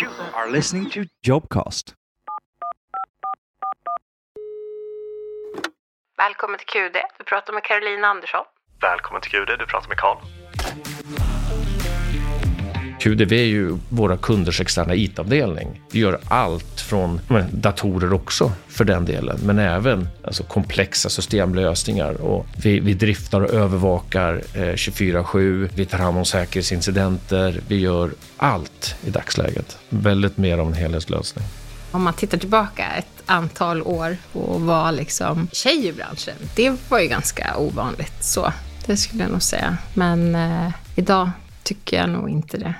You are listening to Jobcast. Välkommen till QD. Du pratar med Caroline Andersson. Välkommen till QD, du pratar med Karl. QDV är ju våra kunders externa IT-avdelning. Vi gör allt från datorer också för den delen, men även alltså, komplexa systemlösningar. Och vi, vi driftar och övervakar eh, 24-7, vi tar hand om säkerhetsincidenter, vi gör allt i dagsläget. Väldigt mer om en helhetslösning. Om man tittar tillbaka ett antal år och var liksom tjej i branschen, det var ju ganska ovanligt så. Det skulle jag nog säga. Men eh, idag tycker jag nog inte det.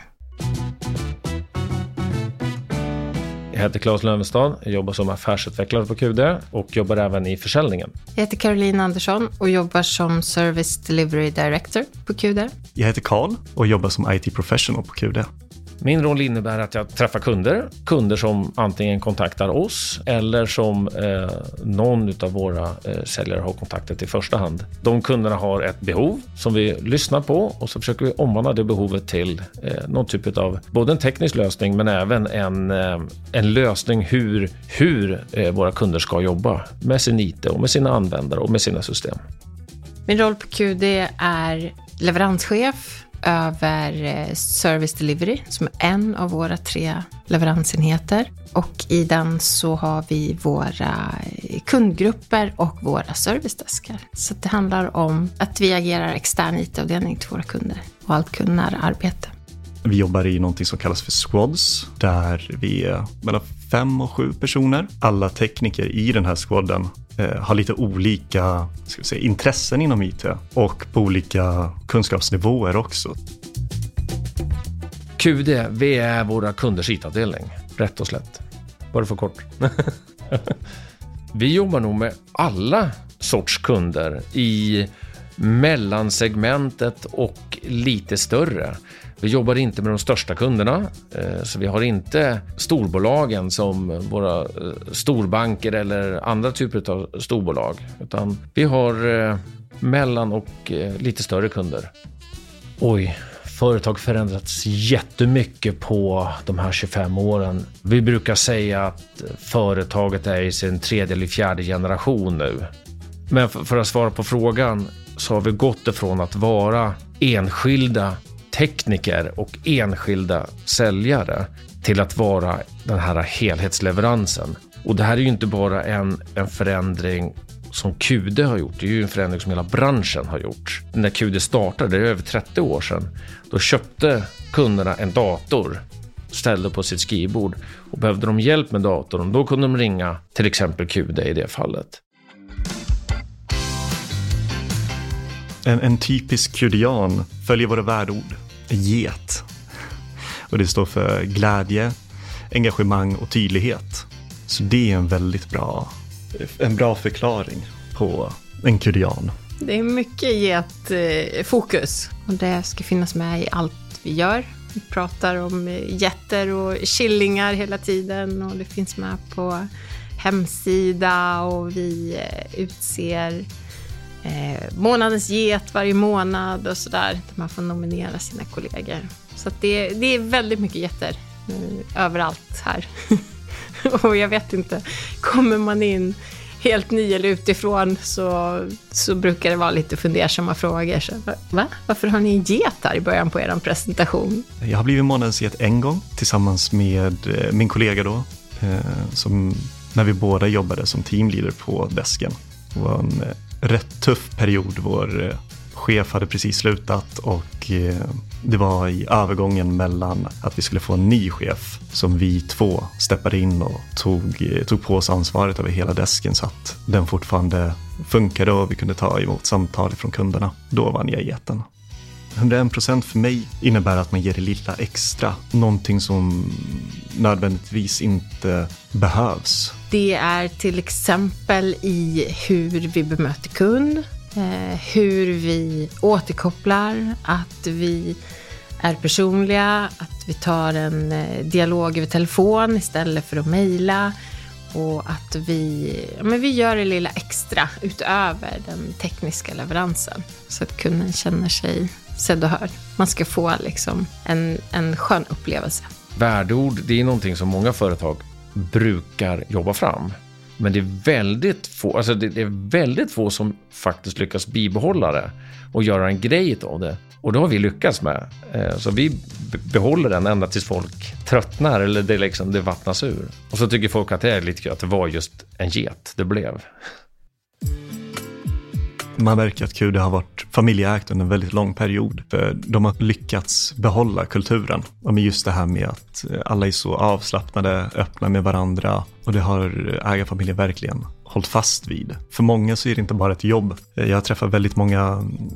Jag heter Claes Lövenstad, jag jobbar som affärsutvecklare på QD och jobbar även i försäljningen. Jag heter Caroline Andersson och jobbar som Service Delivery Director på QD. Jag heter Karl och jobbar som IT Professional på QD. Min roll innebär att jag träffar kunder, kunder som antingen kontaktar oss eller som eh, någon av våra eh, säljare har kontaktat i första hand. De kunderna har ett behov som vi lyssnar på och så försöker vi omvandla det behovet till eh, någon typ av både en teknisk lösning men även en, eh, en lösning hur, hur eh, våra kunder ska jobba med sin IT och med sina användare och med sina system. Min roll på QD är leveranschef över eh, Service Delivery, som är en av våra tre leveransenheter. Och i den så har vi våra eh, kundgrupper och våra servicedeskar. Så det handlar om att vi agerar extern IT-avdelning till våra kunder och allt kundnära arbete. Vi jobbar i någonting som kallas för squads, där vi är mellan fem och sju personer. Alla tekniker i den här squaden Eh, har lite olika ska vi säga, intressen inom IT och på olika kunskapsnivåer också. QD, vi är våra kunders IT-avdelning, rätt och slätt. Var det för kort? vi jobbar nog med alla sorts kunder i mellansegmentet och lite större. Vi jobbar inte med de största kunderna, eh, så vi har inte storbolagen som våra eh, storbanker eller andra typer av storbolag, utan vi har eh, mellan och lite större kunder. Oj, företag förändrats jättemycket på de här 25 åren. Vi brukar säga att företaget är i sin tredje eller fjärde generation nu. Men för att svara på frågan så har vi gått ifrån att vara enskilda tekniker och enskilda säljare till att vara den här helhetsleveransen. Och det här är ju inte bara en, en förändring som QD har gjort, det är ju en förändring som hela branschen har gjort. När QD startade, det är över 30 år sedan, då köpte kunderna en dator ställde på sitt skrivbord och behövde de hjälp med datorn, då kunde de ringa till exempel QD i det fallet. En, en typisk kudian följer våra värdeord. Get. Och det står för glädje, engagemang och tydlighet. Så det är en väldigt bra, en bra förklaring på en kudian. Det är mycket getfokus eh, och det ska finnas med i allt vi gör. Vi pratar om eh, getter och killingar hela tiden och det finns med på hemsida och vi eh, utser eh, månadens get varje månad och sådär. Där man får nominera sina kollegor. Så det, det är väldigt mycket getter eh, överallt här. och jag vet inte, kommer man in helt ny eller utifrån så, så brukar det vara lite fundersamma frågor. Så, va? Varför har ni en get här i början på er presentation? Jag har blivit månadens get en gång tillsammans med eh, min kollega då, eh, som, när vi båda jobbade som teamleader på desken. Det var en eh, rätt tuff period. Vår eh, chef hade precis slutat och eh, det var i övergången mellan att vi skulle få en ny chef som vi två steppade in och tog, eh, tog på oss ansvaret över hela desken så att den fortfarande funkade och vi kunde ta emot samtal från kunderna. Då vann jag geten. 101 procent för mig innebär att man ger det lilla extra. Någonting som nödvändigtvis inte behövs. Det är till exempel i hur vi bemöter kund, eh, hur vi återkopplar, att vi är personliga, att vi tar en eh, dialog över telefon istället för att mejla och att vi, men vi gör det lilla extra utöver den tekniska leveransen så att kunden känner sig sedd och hörd. Man ska få liksom en, en skön upplevelse. Värdeord, det är någonting som många företag brukar jobba fram. Men det är väldigt få, alltså det är väldigt få som faktiskt lyckas bibehålla det och göra en grej av det. Och det har vi lyckats med. Eh, så vi behåller den ända tills folk tröttnar eller det, liksom, det vattnas ur. Och så tycker folk att det är lite kul att det var just en get det blev. Man märker att QD har varit familjeägt under en väldigt lång period. För de har lyckats behålla kulturen. Och med just det här med att eh, alla är så avslappnade, öppna med varandra. Och det har ägarfamiljen verkligen hållit fast vid. För många så är det inte bara ett jobb. Eh, jag träffar väldigt många mm,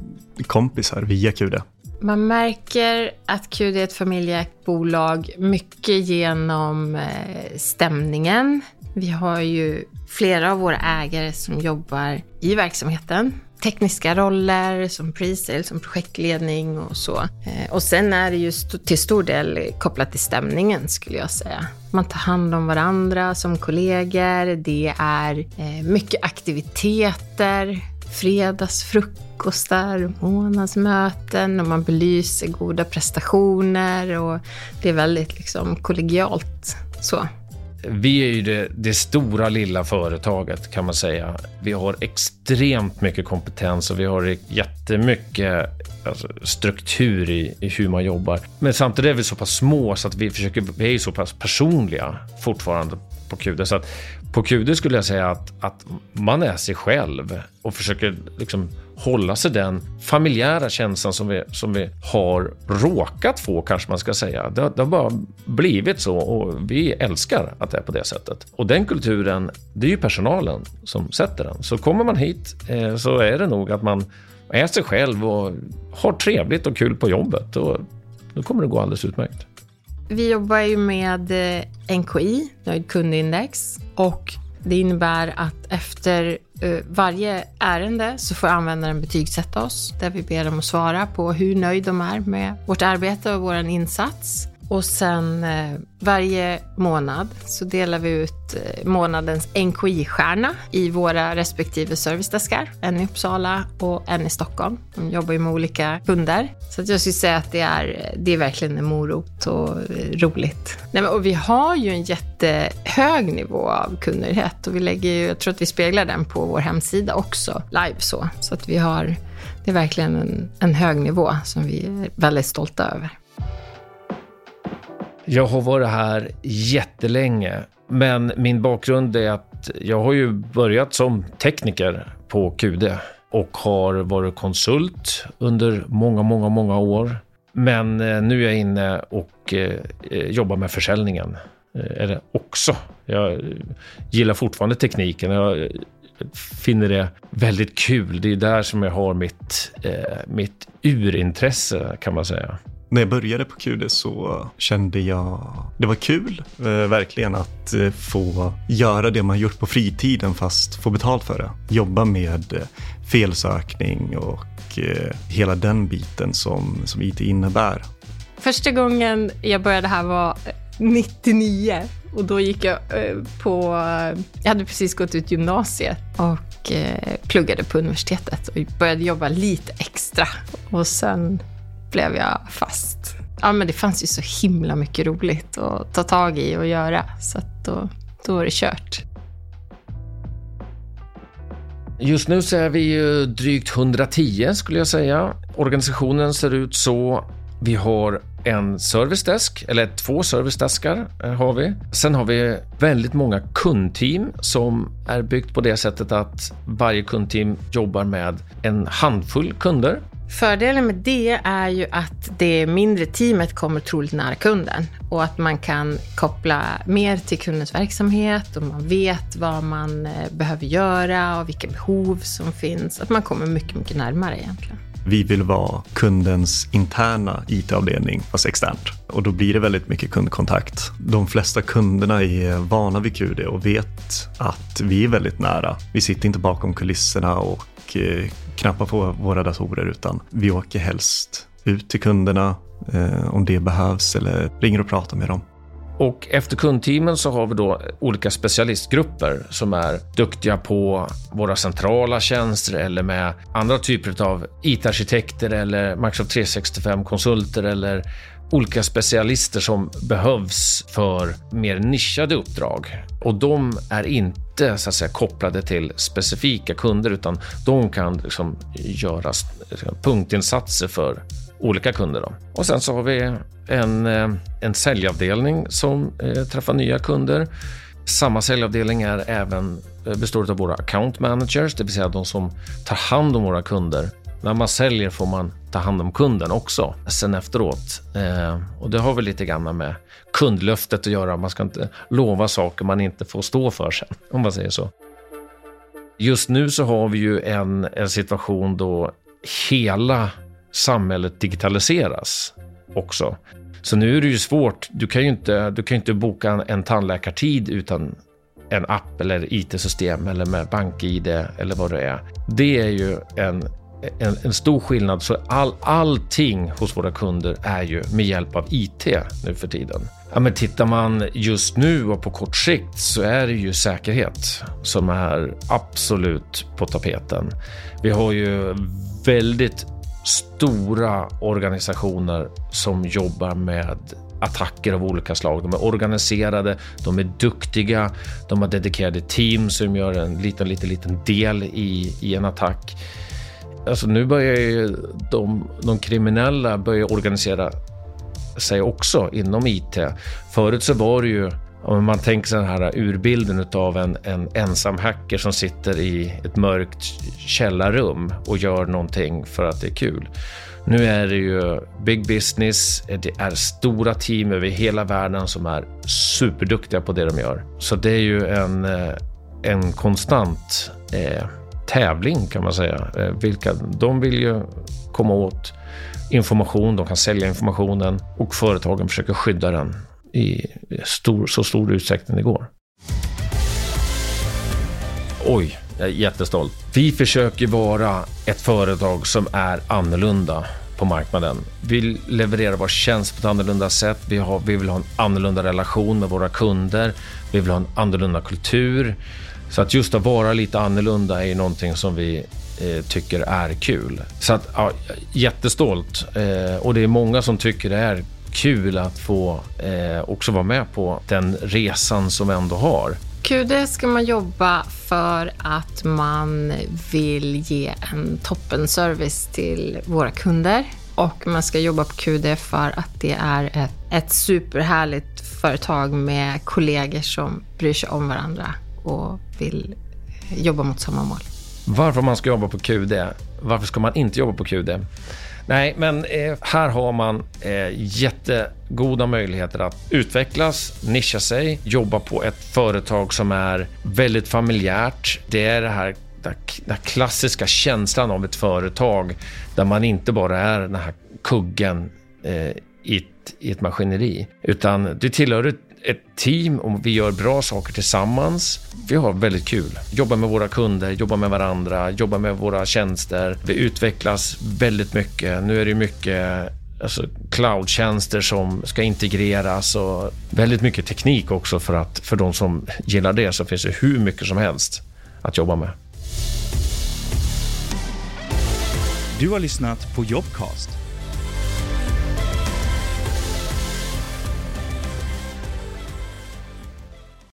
kompisar via QD. Man märker att QD är ett familjeägt bolag mycket genom eh, stämningen. Vi har ju flera av våra ägare som jobbar i verksamheten tekniska roller som pre-sale, som projektledning och så. Eh, och sen är det ju till stor del kopplat till stämningen skulle jag säga. Man tar hand om varandra som kollegor. Det är eh, mycket aktiviteter, fredagsfrukostar, månadsmöten och man belyser goda prestationer och det är väldigt liksom kollegialt så vi är ju det, det, stora lilla företaget kan man säga. Vi har extremt mycket kompetens och vi har jättemycket alltså, struktur i, i, hur man jobbar. Men samtidigt är vi så pass små så att vi försöker, vi är så pass personliga fortfarande på QD. Så att på QD skulle jag säga att, att man är sig själv och försöker liksom hålla sig den familjära känslan som vi, som vi har råkat få, kanske man ska säga. Det, det har bara blivit så och vi älskar att det är på det sättet. Och den kulturen, det är ju personalen som sätter den. Så kommer man hit eh, så är det nog att man är sig själv och har trevligt och kul på jobbet. Och då kommer det gå alldeles utmärkt. Vi jobbar ju med eh, NKI, nöjd kundindex. Och det innebär att efter Eh, varje ärende så får användaren betygsätta oss, där vi ber dem att svara på hur nöjd de är med vårt arbete och vår insats. Och sen eh, varje månad så delar vi ut eh, månadens NKI-stjärna i våra respektive servicedeskar. En i Uppsala och en i Stockholm. De jobbar ju med olika kunder. Så att jag skulle säga att det är, det är verkligen en morot och eh, roligt. Nej, men, och vi har ju en jättehög nivå av kundnöjdhet och vi lägger ju, jag tror att vi speglar den på vår hemsida också, live så. Så att vi har, det är verkligen en, en hög nivå som vi är väldigt stolta över. Jag har varit här jättelänge, men min bakgrund är att jag har ju börjat som tekniker på QD och har varit konsult under många, många, många år. Men eh, nu är jag inne och eh, eh, jobbar med försäljningen eller också. Jag gillar fortfarande tekniken. Jag finner det väldigt kul. Det är där som jag har mitt, mitt urintresse kan man säga. När jag började på QD så kände jag, det var kul eh, verkligen att eh, få göra det man gjort på fritiden fast få betalt för det. Jobba med eh, felsökning och eh, hela den biten som, som IT innebär. Första gången jag började här var eh, 99 och då gick jag eh, på, eh, jag hade precis gått ut gymnasiet och eh, pluggade på universitetet och började jobba lite extra och sen blev jag fast. Ja, men det fanns ju så himla mycket roligt att ta tag i och göra, så att då, då var det kört. Just nu så är vi ju drygt 110 skulle jag säga. Organisationen ser ut så. Vi har en servicedesk, eller två servicedeskar eh, har vi. Sen har vi väldigt många kundteam som är byggt på det sättet att varje kundteam jobbar med en handfull kunder Fördelen med det är ju att det mindre teamet kommer troligt nära kunden och att man kan koppla mer till kundens verksamhet och man vet vad man eh, behöver göra och vilka behov som finns. Att man kommer mycket, mycket närmare egentligen. Vi vill vara kundens interna IT-avdelning fast externt och då blir det väldigt mycket kundkontakt. De flesta kunderna är vana vid QD och vet att vi är väldigt nära. Vi sitter inte bakom kulisserna och eh, knappar på våra datorer utan vi åker helst ut till kunderna eh, om det behövs eller ringer och pratar med dem. Och efter kundteamen så har vi då olika specialistgrupper som är duktiga på våra centrala tjänster eller med andra typer av IT-arkitekter eller Microsoft 365-konsulter eller olika specialister som behövs för mer nischade uppdrag. Och de är inte så att säga, kopplade till specifika kunder utan de kan liksom göra liksom punktinsatser för olika kunder. Då. Och sen så har vi en, eh, en säljavdelning som eh, träffar nya kunder. Samma säljavdelning är även, eh, består av våra account managers, det vill säga de som tar hand om våra kunder. När man säljer får man ta hand om kunden också sen efteråt. Eh, och det har väl lite grann med kundlöftet att göra. Man ska inte lova saker man inte får stå för sen, om man säger så. Just nu så har vi ju en, en situation då hela samhället digitaliseras också. Så nu är det ju svårt. Du kan ju inte, du kan inte boka en, en tandläkartid utan en app eller IT-system eller med bank-id eller vad det är. Det är ju en, en, en, stor skillnad. Så all, allting hos våra kunder är ju med hjälp av IT nu för tiden. Ja, men tittar man just nu och på kort sikt så är det ju säkerhet som är absolut på tapeten. Vi har ju väldigt stora organisationer som jobbar med attacker av olika slag. De är organiserade, de är duktiga, de har dedikerade team som gör en liten, liten, liten del i, i en attack. Alltså nu börjar ju de, de kriminella börja organisera sig också inom IT. Förut så var det ju om man tänker sig den här urbilden av en, en ensam hacker som sitter i ett mörkt källarrum och gör någonting för att det är kul. Nu är det ju big business, det är stora team över hela världen som är superduktiga på det de gör. Så det är ju en, eh, en konstant eh, tävling kan man säga. Eh, vilka, de vill ju komma åt information, de kan sälja informationen och företagen försöker skydda den i stor, så stor utsträckning det går. Oj, jag är jättestolt. Vi försöker vara ett företag som är annorlunda på marknaden. Vi levererar vår tjänst på ett annorlunda sätt. Vi, har, vi vill ha en annorlunda relation med våra kunder. Vi vill ha en annorlunda kultur. Så att just att vara lite annorlunda är någonting som vi eh, tycker är kul. Så att, ja, jättestolt. Eh, och det är många som tycker det är kul att få eh, också vara med på den resan som vi ändå har. QD ska man jobba för att man vill ge en toppenservice till våra kunder. Och man ska jobba på QD för att det är ett, ett superhärligt företag med kollegor som bryr sig om varandra och vill jobba mot samma mål. Varför man ska jobba på QD? Varför ska man inte jobba på QD? Nej, men eh, här har man eh, jättegoda möjligheter att utvecklas, nischa sig, jobba på ett företag som är väldigt familjärt. Det är det här den klassiska känslan av ett företag där man inte bara är den här kuggen eh, i, ett, i ett maskineri, utan du tillhör ett ett team och vi gör bra saker tillsammans. Vi har väldigt kul. Jobbar med våra kunder, jobbar med varandra, jobbar med våra tjänster. Vi utvecklas väldigt mycket. Nu är det mycket alltså, cloudtjänster som ska integreras och väldigt mycket teknik också för att för de som gillar det så finns det hur mycket som helst att jobba med. Du har lyssnat på Jobcast